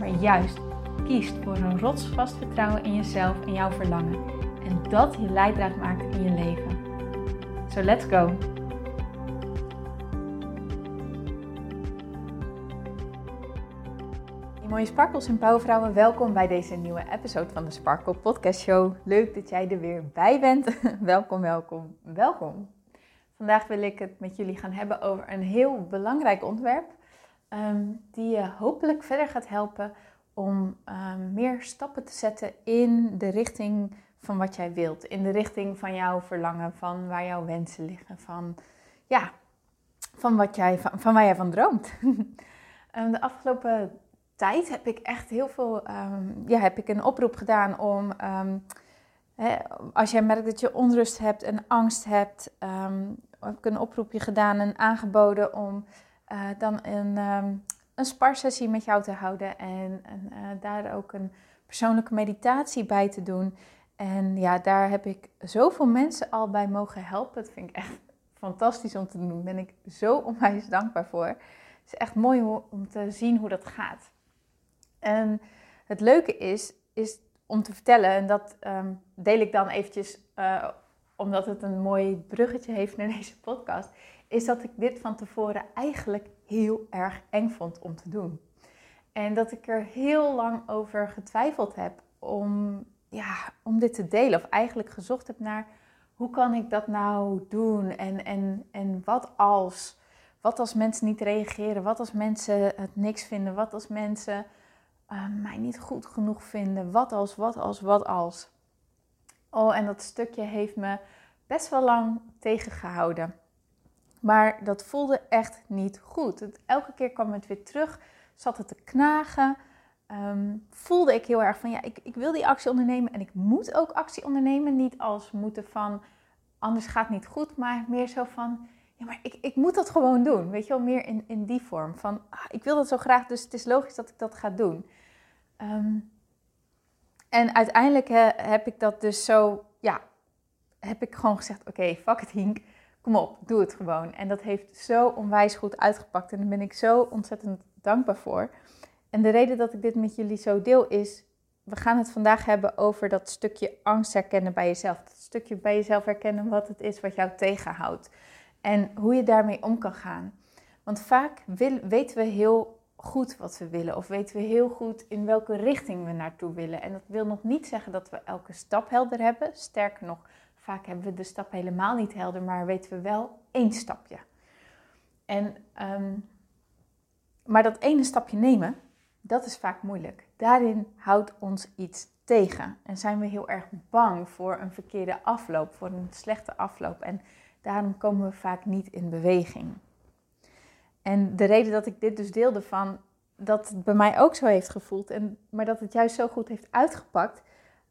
maar juist kiest voor een rotsvast vertrouwen in jezelf en jouw verlangen. En dat je leidraad maakt in je leven. So let's go! mooie sparkles en powervrouwen, welkom bij deze nieuwe episode van de Sparkle Podcast Show. Leuk dat jij er weer bij bent. welkom, welkom, welkom. Vandaag wil ik het met jullie gaan hebben over een heel belangrijk onderwerp. Ehm, die je hopelijk verder gaat helpen om ehm, meer stappen te zetten in de richting van wat jij wilt. In de richting van jouw verlangen, van waar jouw wensen liggen, van, ja, van, wat jij, van, waar jij van droomt. Ehm, de afgelopen tijd heb ik echt heel veel, ja, heb ik een oproep gedaan om, als jij merkt dat je onrust hebt en angst hebt, heb ik een oproepje gedaan en aangeboden om uh, dan een, um, een sparsessie met jou te houden en, uh, daar ook een persoonlijke meditatie bij te doen. En ja, daar heb ik zoveel mensen al bij mogen helpen. Dat vind ik echt fantastisch om te doen. Daar ben ik zo onwijs dankbaar voor. Het is echt mooi om te zien hoe dat gaat. En het leuke is, is om te vertellen, en dat um, deel ik dan eventjes uh, omdat het een mooi bruggetje heeft naar deze podcast, is dat ik dit van tevoren eigenlijk heel erg eng vond om te doen. En dat ik er heel lang over getwijfeld heb om, ja, om dit te delen. Of eigenlijk gezocht heb naar hoe kan ik dat nou doen? En, en, en wat als? Wat als mensen niet reageren? Wat als mensen het niks vinden? Wat als mensen uh, mij niet goed genoeg vinden? Wat als, wat als, wat als? Oh, en dat stukje heeft me best wel lang tegengehouden. Maar dat voelde echt niet goed. elke keer kwam het weer terug, zat het te knagen. Ehm, voelde ik heel erg van ja, ik, ik wil die actie ondernemen en ik moet ook actie ondernemen. Niet als moeten van anders gaat het niet goed, maar meer zo van ja, maar ik, ik moet dat gewoon doen. Weet je wel, meer in, in die vorm van ah, ik wil dat zo graag, dus het is logisch dat ik dat ga doen. Ehm, en uiteindelijk heb ik dat dus zo, ja, heb ik gewoon gezegd: oké, fuck it, Hink kom op, doe het gewoon. En dat heeft zo onwijs goed uitgepakt en daar ben ik zo ontzettend dankbaar voor. En de reden dat ik dit met jullie zo deel is, we gaan het vandaag hebben over dat stukje angst herkennen bij jezelf. Dat stukje bij jezelf herkennen wat het is wat jou tegenhoudt. En hoe je daarmee om kan gaan. Want vaak weten we heel goed wat we willen. Of weten we heel goed in welke richting we naartoe willen. En dat wil nog niet zeggen dat we elke stap helder hebben. Sterker nog, Vaak hebben we de stap helemaal niet helder, maar weten we wel één stapje. En, ehm, maar dat ene stapje nemen, dat is vaak moeilijk. Daarin houdt ons iets tegen. En zijn we heel erg bang voor een verkeerde afloop, voor een slechte afloop. En daarom komen we vaak niet in beweging. En de reden dat ik dit dus deelde van dat het bij mij ook zo heeft gevoeld, en, maar dat het juist zo goed heeft uitgepakt,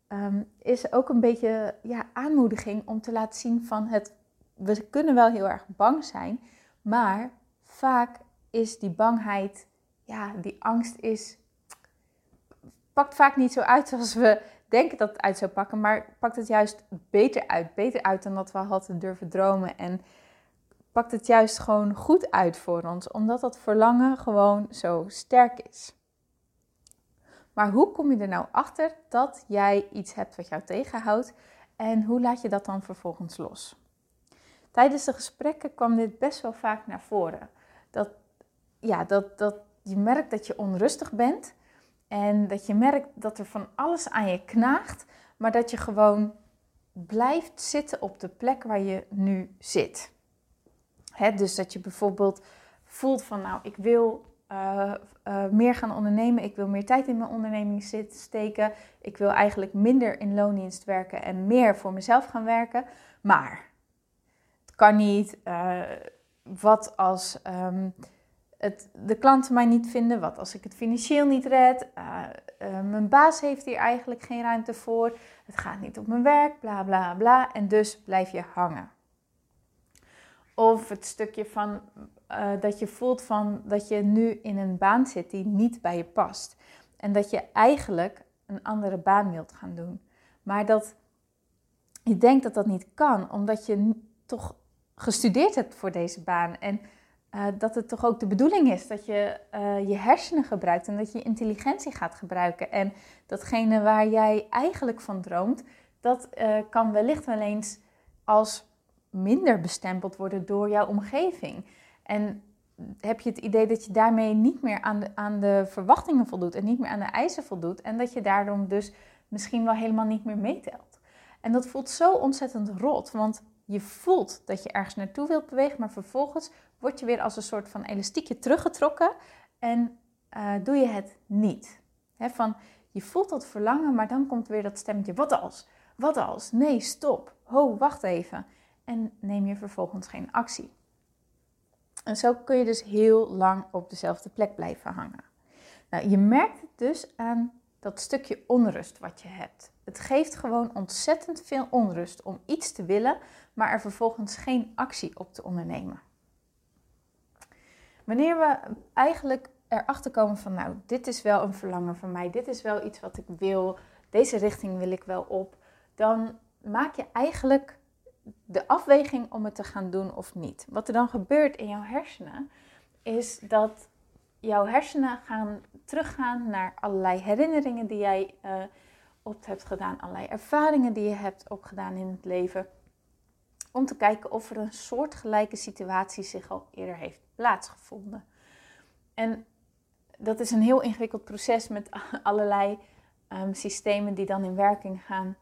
um, is ook een beetje ja, aanmoediging om te laten zien van het. We kunnen wel heel erg bang zijn, maar vaak is die bangheid, ja, die angst is, pakt vaak niet zo uit zoals we denken dat het uit zou pakken, maar pakt het juist beter uit. Beter uit dan dat we hadden durven dromen en pakt het juist gewoon goed uit voor ons, omdat dat verlangen gewoon zo sterk is. Maar hoe kom je er nou achter dat jij iets hebt wat jou tegenhoudt en hoe laat je dat dan vervolgens los? Tijdens de gesprekken kwam dit best wel vaak naar voren. Dat, ja, dat, dat je merkt dat je onrustig bent en dat je merkt dat er van alles aan je knaagt, maar dat je gewoon blijft zitten op de plek waar je nu zit. dus dat je bijvoorbeeld voelt van nou, ik wil uh, meer gaan ondernemen. Ik wil meer tijd in mijn onderneming steken. Ik wil eigenlijk minder in loondienst werken en meer voor mezelf gaan werken. Maar het kan niet. Uh, wat als. Um, het, de klanten mij niet vinden? Wat als ik het financieel niet red? Mijn baas heeft hier eigenlijk geen ruimte voor. Het gaat niet op mijn werk, bla bla bla. En dus blijf je hangen. Of het stukje van uh, dat je voelt van dat je nu in een baan zit die niet bij je past. En dat je eigenlijk een andere baan wilt gaan doen. Maar dat je denkt dat dat niet kan, omdat je toch gestudeerd hebt voor deze baan. En uh, dat het toch ook de bedoeling is dat je uh, je hersenen gebruikt en dat je intelligentie gaat gebruiken. En datgene waar jij eigenlijk van droomt, dat kan wellicht wel eens als minder bestempeld worden door jouw omgeving. En heb je het idee dat je daarmee niet meer aan de, aan de verwachtingen voldoet en niet meer aan de eisen voldoet. En dat je daarom dus misschien wel helemaal niet meer meetelt. En dat voelt zo ontzettend rot, want je voelt dat je ergens naartoe wilt bewegen, maar vervolgens word je weer als een soort van elastiekje teruggetrokken en uh, doe je het niet. van, je voelt dat verlangen, maar dan komt weer dat stemmetje, wat als? Wat als? Nee, stop. Ho, wacht even. En neem je vervolgens geen actie. En zo kun je dus heel lang op dezelfde plek blijven hangen. Nou, je merkt het dus aan dat stukje onrust wat je hebt. Het geeft gewoon ontzettend veel onrust om iets te willen, maar er vervolgens geen actie op te ondernemen. Wanneer we eigenlijk erachter komen van, nou, dit is wel een verlangen van mij, dit is wel iets wat ik wil, deze richting wil ik wel op, dan maak je eigenlijk de afweging om het te gaan doen of niet. Wat er dan gebeurt in jouw hersenen, is dat jouw hersenen gaan teruggaan naar allerlei herinneringen die jij uh, op hebt gedaan, allerlei ervaringen die je hebt opgedaan in het leven. Om te kijken of er een soortgelijke situatie zich al eerder heeft plaatsgevonden. En dat is een heel ingewikkeld proces met allerlei um, systemen die dan in werking gaan.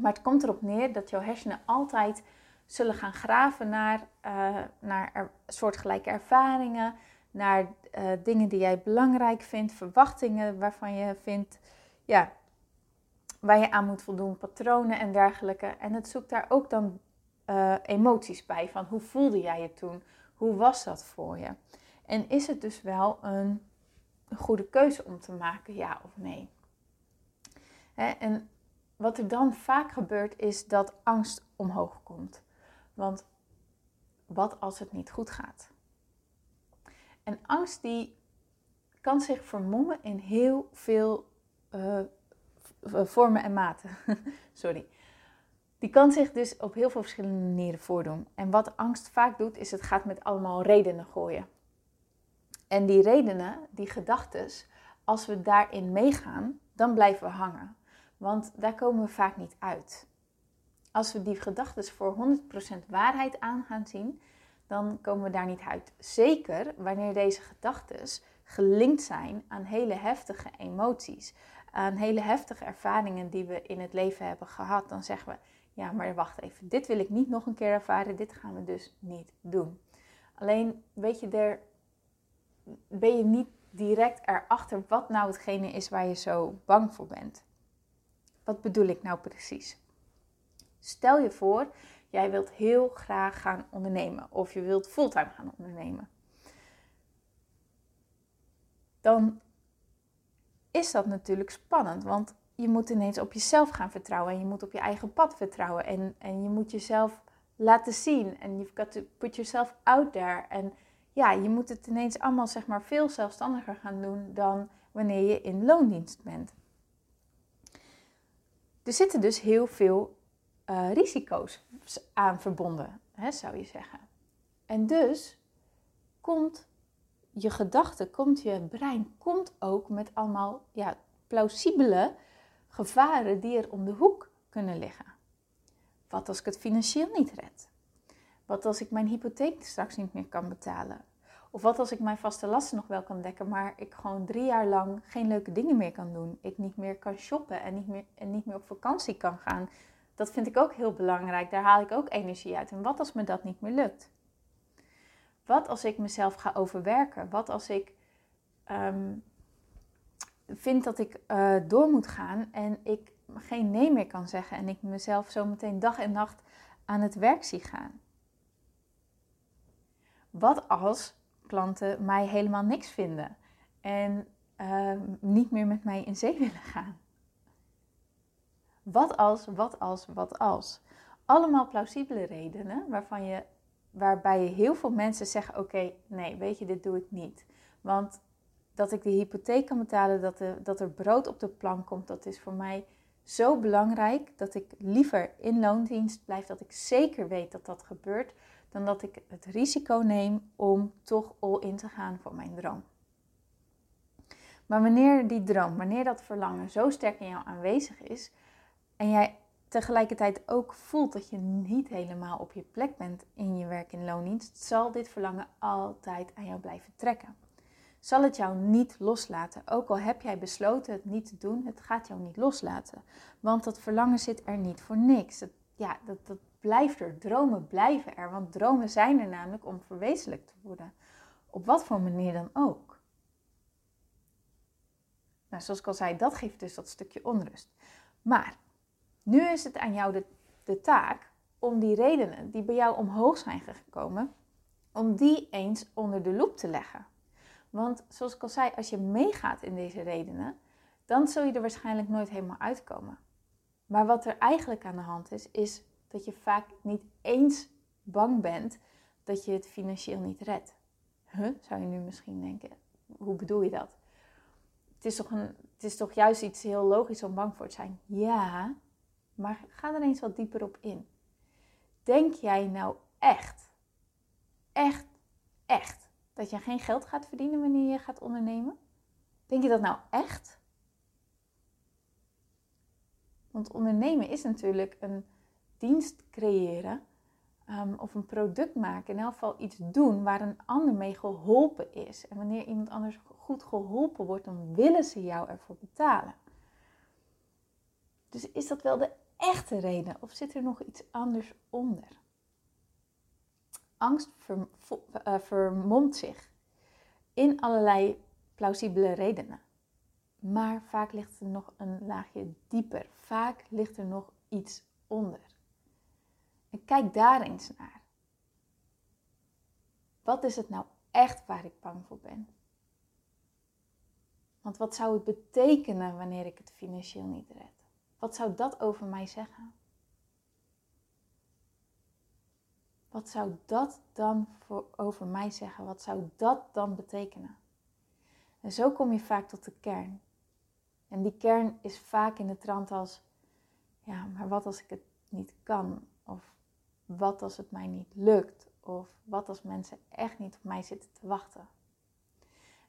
Maar het komt erop neer dat jouw hersenen altijd zullen gaan graven naar, uh, naar soortgelijke ervaringen, naar uh, dingen die jij belangrijk vindt, verwachtingen waarvan je vindt, ja, waar je aan moet voldoen, patronen en dergelijke. En het zoekt daar ook dan uh, emoties bij, van hoe voelde jij je toen? Hoe was dat voor je? En is het dus wel een, een goede keuze om te maken, ja of nee? Hè? En wat er dan vaak gebeurt, is dat angst omhoog komt. Want wat als het niet goed gaat? En angst die kan zich vermommen in heel veel uh, vormen en maten. Sorry. Die kan zich dus op heel veel verschillende manieren voordoen. En wat angst vaak doet, is het gaat met allemaal redenen gooien. En die redenen, die gedachten, als we daarin meegaan, dan blijven we hangen. Want daar komen we vaak niet uit. Als we die gedachten voor 100% waarheid aan gaan zien, dan komen we daar niet uit. Zeker wanneer deze gedachten gelinkt zijn aan hele heftige emoties, aan hele heftige ervaringen die we in het leven hebben gehad. Dan zeggen we, ja, maar wacht even, dit wil ik niet nog een keer ervaren, dit gaan we dus niet doen. Alleen, weet je, er ben je niet direct erachter wat nou hetgene is waar je zo bang voor bent. Wat bedoel ik nou precies? Stel je voor, jij wilt heel graag gaan ondernemen of je wilt fulltime gaan ondernemen. Dan is dat natuurlijk spannend, want je moet ineens op jezelf gaan vertrouwen en je moet op je eigen pad vertrouwen en, en je moet jezelf laten zien en you've got to put yourself out there. En ja, je moet het ineens allemaal zeg maar veel zelfstandiger gaan doen dan wanneer je in loondienst bent. Er zitten dus heel veel uh, risico's aan verbonden, hè, zou je zeggen. En dus komt je gedachte, komt je brein, komt ook met allemaal ja, plausibele gevaren die er om de hoek kunnen liggen. Wat als ik het financieel niet red? Wat als ik mijn hypotheek straks niet meer kan betalen? Of wat als ik mijn vaste lasten nog wel kan dekken, maar ik gewoon drie jaar lang geen leuke dingen meer kan doen? Ik niet meer kan shoppen en niet meer, en niet meer op vakantie kan gaan. Dat vind ik ook heel belangrijk. Daar haal ik ook energie uit. En wat als me dat niet meer lukt? Wat als ik mezelf ga overwerken? Wat als ik um, vind dat ik uh, door moet gaan en ik geen nee meer kan zeggen en ik mezelf zo meteen dag en nacht aan het werk zie gaan? Wat als klanten mij helemaal niks vinden en ehm, niet meer met mij in zee willen gaan? Wat als, wat als, wat als? Allemaal plausibele redenen waarvan je, waarbij heel veel mensen zeggen: Oké, nee, weet je, dit doe ik niet. Want dat ik de hypotheek kan betalen, dat, de, dat er brood op de plank komt, dat is voor mij zo belangrijk dat ik liever in loondienst blijf, dat ik zeker weet dat dat gebeurt, dan dat ik het risico neem om toch all in te gaan voor mijn droom. Maar wanneer die droom, wanneer dat verlangen zo sterk in jou aanwezig is en jij tegelijkertijd ook voelt dat je niet helemaal op je plek bent in je werk in loondienst, zal dit verlangen altijd aan jou blijven trekken zal het jou niet loslaten. Ook al heb jij besloten het niet te doen, het gaat jou niet loslaten. Want dat verlangen zit er niet voor niks. ja, dat, dat blijft er. Dromen blijven er. Want dromen zijn er namelijk om verwezenlijkt te worden. Op wat voor manier dan ook. Nou, zoals ik al zei, dat geeft dus dat stukje onrust. Maar nu is het aan jou de, de taak om die redenen die bij jou omhoog zijn gekomen, om die eens onder de loep te leggen. Want zoals ik al zei, als je meegaat in deze redenen, dan zul je er waarschijnlijk nooit helemaal uitkomen. Maar wat er eigenlijk aan de hand is, is dat je vaak niet eens bang bent dat je het financieel niet redt. Huh, zou je nu misschien denken. Hoe bedoel je dat? Het is, toch een, het is toch juist iets heel logisch om bang voor te zijn? Ja, maar ga er eens wat dieper op in. Denk jij nou echt, echt, echt dat je geen geld gaat verdienen wanneer je gaat ondernemen? Denk je dat nou echt? Want ondernemen is natuurlijk een dienst creëren um, of een product maken. In elk geval iets doen waar een ander mee geholpen is. En wanneer iemand anders goed geholpen wordt, dan willen ze jou ervoor betalen. Dus is dat wel de echte reden of zit er nog iets anders onder? angst eh, vermomt zich in allerlei plausibele redenen. Maar vaak ligt er nog een laagje dieper. Vaak ligt er nog iets onder. En kijk daar eens naar. Wat is het nou echt waar ik bang voor ben? Want wat zou het betekenen wanneer ik het financieel niet red? Wat zou dat over mij zeggen? Wat zou dat dan voor, over mij zeggen? Wat zou dat dan betekenen? En zo kom je vaak tot de kern. En die kern is vaak in de trant als, ja, maar wat als ik het niet kan? Of wat als het mij niet lukt? Of wat als mensen echt niet op mij zitten te wachten?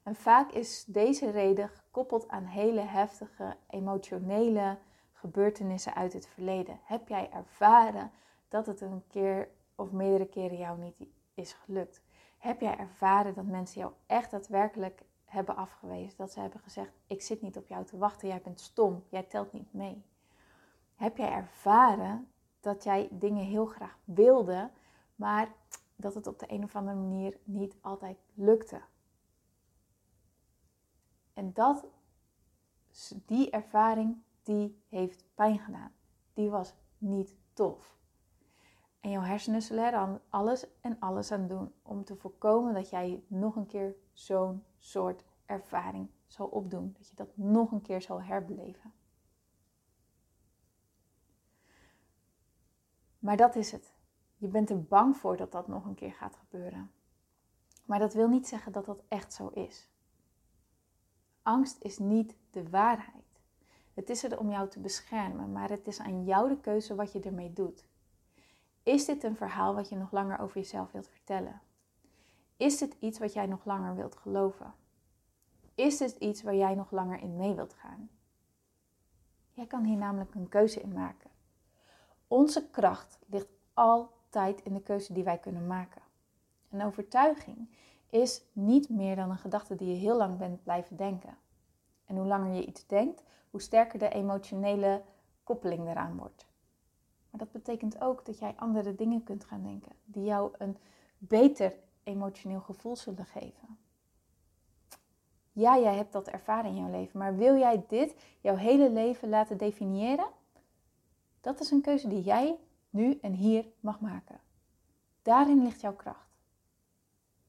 En vaak is deze reden gekoppeld aan hele heftige emotionele gebeurtenissen uit het verleden. Heb jij ervaren dat het een keer of meerdere keren jou niet is gelukt? Heb jij ervaren dat mensen jou echt daadwerkelijk hebben afgewezen? Dat ze hebben gezegd: Ik zit niet op jou te wachten, jij bent stom, jij telt niet mee. Heb jij ervaren dat jij dingen heel graag wilde, maar dat het op de een of andere manier niet altijd lukte? En dat, die ervaring, die heeft pijn gedaan. Die was niet tof. En jouw hersenen zullen er dan alles en alles aan doen om te voorkomen dat jij nog een keer zo'n soort ervaring zal opdoen. Dat je dat nog een keer zal herbeleven. Maar dat is het. Je bent er bang voor dat dat nog een keer gaat gebeuren. Maar dat wil niet zeggen dat dat echt zo is. Angst is niet de waarheid. Het is er om jou te beschermen, maar het is aan jou de keuze wat je ermee doet. Is dit een verhaal wat je nog langer over jezelf wilt vertellen? Is dit iets wat jij nog langer wilt geloven? Is dit iets waar jij nog langer in mee wilt gaan? Jij kan hier namelijk een keuze in maken. Onze kracht ligt altijd in de keuze die wij kunnen maken. Een overtuiging is niet meer dan een gedachte die je heel lang bent blijven denken. En hoe langer je iets denkt, hoe sterker de emotionele koppeling eraan wordt. Maar dat betekent ook dat jij andere dingen kunt gaan denken, die jou een beter emotioneel gevoel zullen geven. Ja, jij hebt dat ervaren in jouw leven, maar wil jij dit jouw hele leven laten definiëren? Dat is een keuze die jij nu en hier mag maken. Daarin ligt jouw kracht.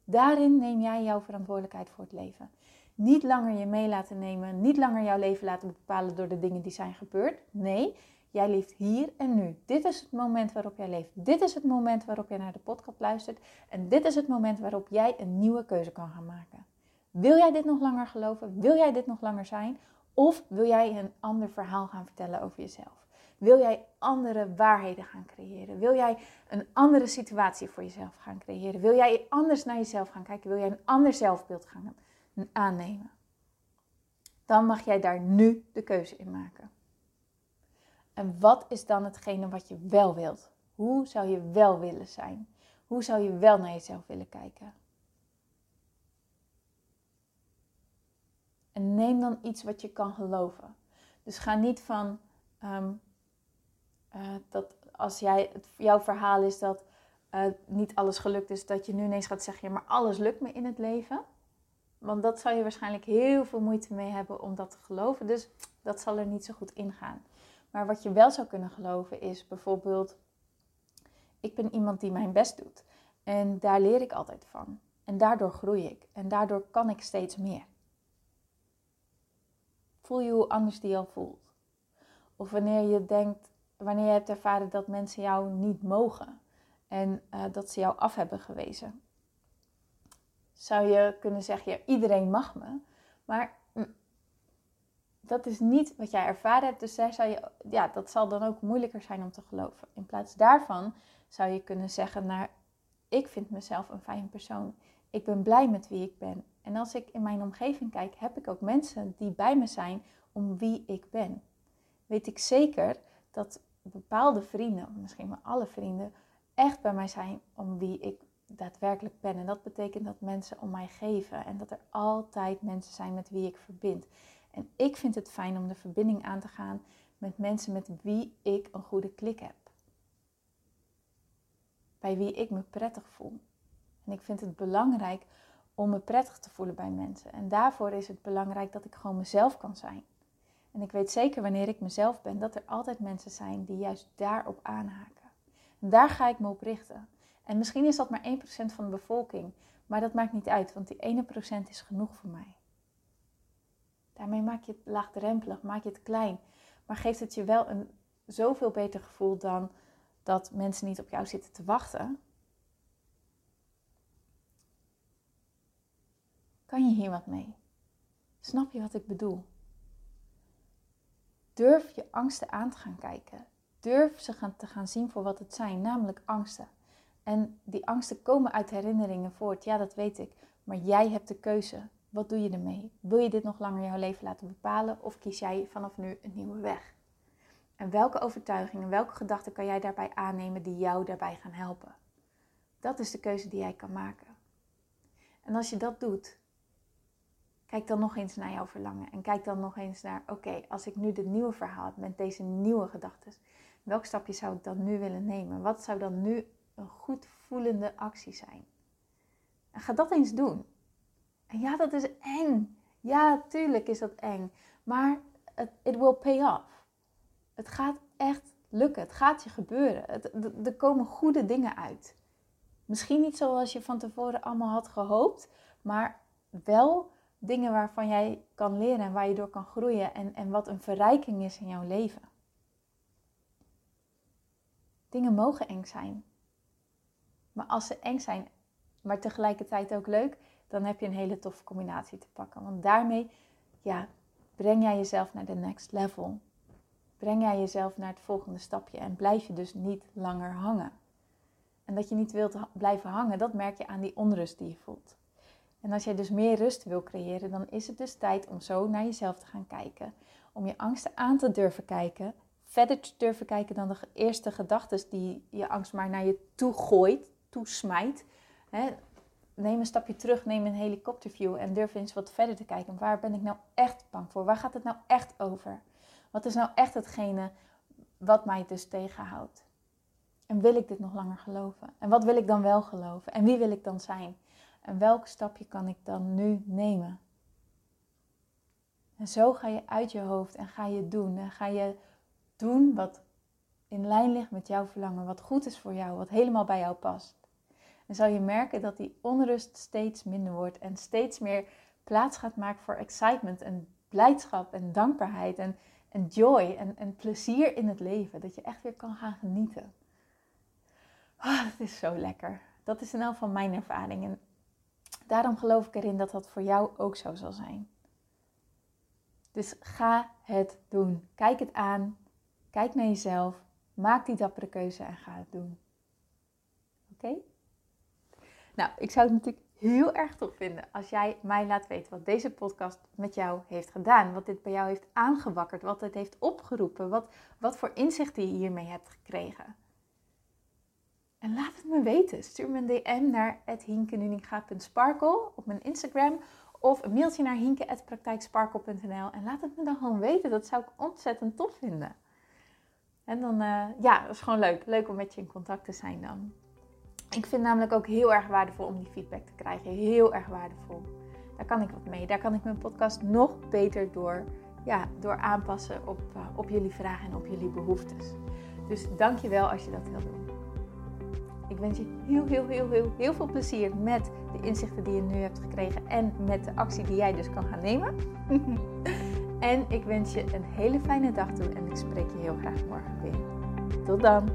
Daarin neem jij jouw verantwoordelijkheid voor het leven. Niet langer je mee laten nemen, niet langer jouw leven laten bepalen door de dingen die zijn gebeurd. Nee, jij leeft hier en nu. Dit is het moment waarop jij leeft. Dit is het moment waarop jij naar de podcast luistert. En dit is het moment waarop jij een nieuwe keuze kan gaan maken. Wil jij dit nog langer geloven? Wil jij dit nog langer zijn? Of wil jij een ander verhaal gaan vertellen over jezelf? Wil jij andere waarheden gaan creëren? Wil jij een andere situatie voor jezelf gaan creëren? Wil jij anders naar jezelf gaan kijken? Wil jij een ander zelfbeeld gaan aannemen? Dan mag jij daar nu de keuze in maken. En wat is dan hetgene wat je wel wilt? Hoe zou je wel willen zijn? Hoe zou je wel naar jezelf willen kijken? En neem dan iets wat je kan geloven. Dus ga niet van ehm, eh, dat als jij, het, jouw verhaal is dat uh, niet alles gelukt is, dat je nu ineens gaat zeggen, ja, maar alles lukt me in het leven. Want dat zou je waarschijnlijk heel veel moeite mee hebben om dat te geloven. Dus dat zal er niet zo goed ingaan. Maar wat je wel zou kunnen geloven is bijvoorbeeld, ik ben iemand die mijn best doet. En daar leer ik altijd van. En daardoor groei ik. En daardoor kan ik steeds meer. Voel je hoe anders die al voelt. Of wanneer je denkt, wanneer je hebt ervaren dat mensen jou niet mogen. En uh, dat ze jou af hebben gewezen. Zou je kunnen zeggen, iedereen mag me. Maar dat is niet wat jij ervaren hebt. Dus daar zou je, ja, dat zal dan ook moeilijker zijn om te geloven. In plaats daarvan zou je kunnen zeggen naar, ik vind mezelf een fijn persoon. Ik ben blij met wie ik ben. En als ik in mijn omgeving kijk, heb ik ook mensen die bij me zijn om wie ik ben. Weet ik zeker dat bepaalde vrienden, misschien wel alle vrienden, echt bij mij zijn om wie ik daadwerkelijk ben. En dat betekent dat mensen om mij geven en dat er altijd mensen zijn met wie ik verbind. En ik vind het fijn om de verbinding aan te gaan met mensen met wie ik een goede klik heb. Bij wie ik me prettig voel. En ik vind het belangrijk om me prettig te voelen bij mensen. En daarvoor is het belangrijk dat ik gewoon mezelf kan zijn. En ik weet zeker wanneer ik mezelf ben, dat er altijd mensen zijn die juist daarop aanhaken. En daar ga ik me op richten. En misschien is dat maar 1% van de bevolking, maar dat maakt niet uit, want die 1% is genoeg voor mij. Daarmee maak je het laagdrempelig, maak je het klein. Maar geeft het je wel een zoveel beter gevoel dan dat mensen niet op jou zitten te wachten. Kan je hier wat mee? Snap je wat ik bedoel? Durf je angsten aan te gaan kijken. Durf ze gaan, te gaan zien voor wat het zijn, namelijk angsten. En die angsten komen uit herinneringen voort, ja, dat weet ik. Maar jij hebt de keuze. Wat doe je ermee? Wil je dit nog langer jouw leven laten bepalen of kies jij vanaf nu een nieuwe weg? En welke overtuigingen, welke gedachten kan jij daarbij aannemen die jou daarbij gaan helpen? Dat is de keuze die jij kan maken. En als je dat doet, kijk dan nog eens naar jouw verlangen. En kijk dan nog eens naar, oké, als ik nu dit nieuwe verhaal heb met deze nieuwe gedachten, welk stapje zou ik dan nu willen nemen? Wat zou dan nu een goed voelende actie zijn? En ga dat eens doen. En ja, dat is eng. Ja, tuurlijk is dat eng. Maar it, will pay off. Het gaat echt lukken. Het gaat je gebeuren. Er komen goede dingen uit. Misschien niet zoals je van tevoren allemaal had gehoopt, maar wel dingen waarvan jij kan leren en waar je door kan groeien en, en wat een verrijking is in jouw leven. Dingen mogen eng zijn. Maar als ze eng zijn, maar tegelijkertijd ook leuk, dan heb je een hele toffe combinatie te pakken. Want daarmee ja, breng jij jezelf naar de next level. Breng jij jezelf naar het volgende stapje en blijf je dus niet langer hangen. En dat je niet wilt blijven hangen, dat merk je aan die onrust die je voelt. En als jij dus meer rust wil creëren, dan is het dus tijd om zo naar jezelf te gaan kijken. Om je angsten aan te durven kijken. Verder te durven kijken dan de eerste gedachten die je angst maar naar je toe gooit, toesmijt neem een stapje terug, neem een helikopterview en durf eens wat verder te kijken. Waar ben ik nou echt bang voor? Waar gaat het nou echt over? Wat is nou echt hetgene wat mij dus tegenhoudt? En wil ik dit nog langer geloven? En wat wil ik dan wel geloven? En wie wil ik dan zijn? En welk stapje kan ik dan nu nemen? En zo ga je uit je hoofd en ga je doen. En ga je doen wat in lijn ligt met jouw verlangen, wat goed is voor jou, wat helemaal bij jou past. En zal je merken dat die onrust steeds minder wordt en steeds meer plaats gaat maken voor excitement en blijdschap en dankbaarheid en, en joy en, en plezier in het leven. Dat je echt weer kan gaan genieten. Oh, dat is zo lekker. Dat is in elk van mijn ervaring. En daarom geloof ik erin dat dat voor jou ook zo zal zijn. Dus ga het doen. Kijk het aan. Kijk naar jezelf. Maak die dappere keuze en ga het doen. Oké? Nou, ik zou het natuurlijk heel erg tof vinden als jij mij laat weten wat deze podcast met jou heeft gedaan. Wat dit bij jou heeft aangewakkerd. Wat het heeft opgeroepen. Wat, wat voor inzichten je hiermee hebt gekregen. En laat het me weten. Stuur me een DM naar hinkenuninga.sparkle op mijn Instagram. Of een mailtje naar hinke.praktijksparkle.nl. En laat het me dan gewoon weten. Dat zou ik ontzettend tof vinden. En dan, uh, ja, dat is gewoon leuk. Leuk om met je in contact te zijn dan. Ik vind namelijk ook heel erg waardevol om die feedback te krijgen. Heel erg waardevol. Daar kan ik wat mee. Daar kan ik mijn podcast nog beter door, ja, door aanpassen op, uh, op jullie vragen en op jullie behoeftes. Dus dank je wel als je dat wil doen. Ik wens je heel, heel, heel, heel, heel veel plezier met de inzichten die je nu hebt gekregen en met de actie die jij dus kan gaan nemen. en ik wens je een hele fijne dag toe en ik spreek je heel graag morgen weer. Tot dan!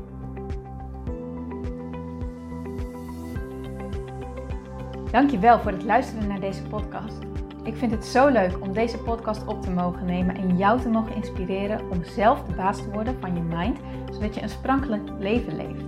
Dankjewel voor het luisteren naar deze podcast. Ik vind het zo leuk om deze podcast op te mogen nemen en jou te mogen inspireren om zelf de baas te worden van je mind, zodat je een sprankelijk leven leeft.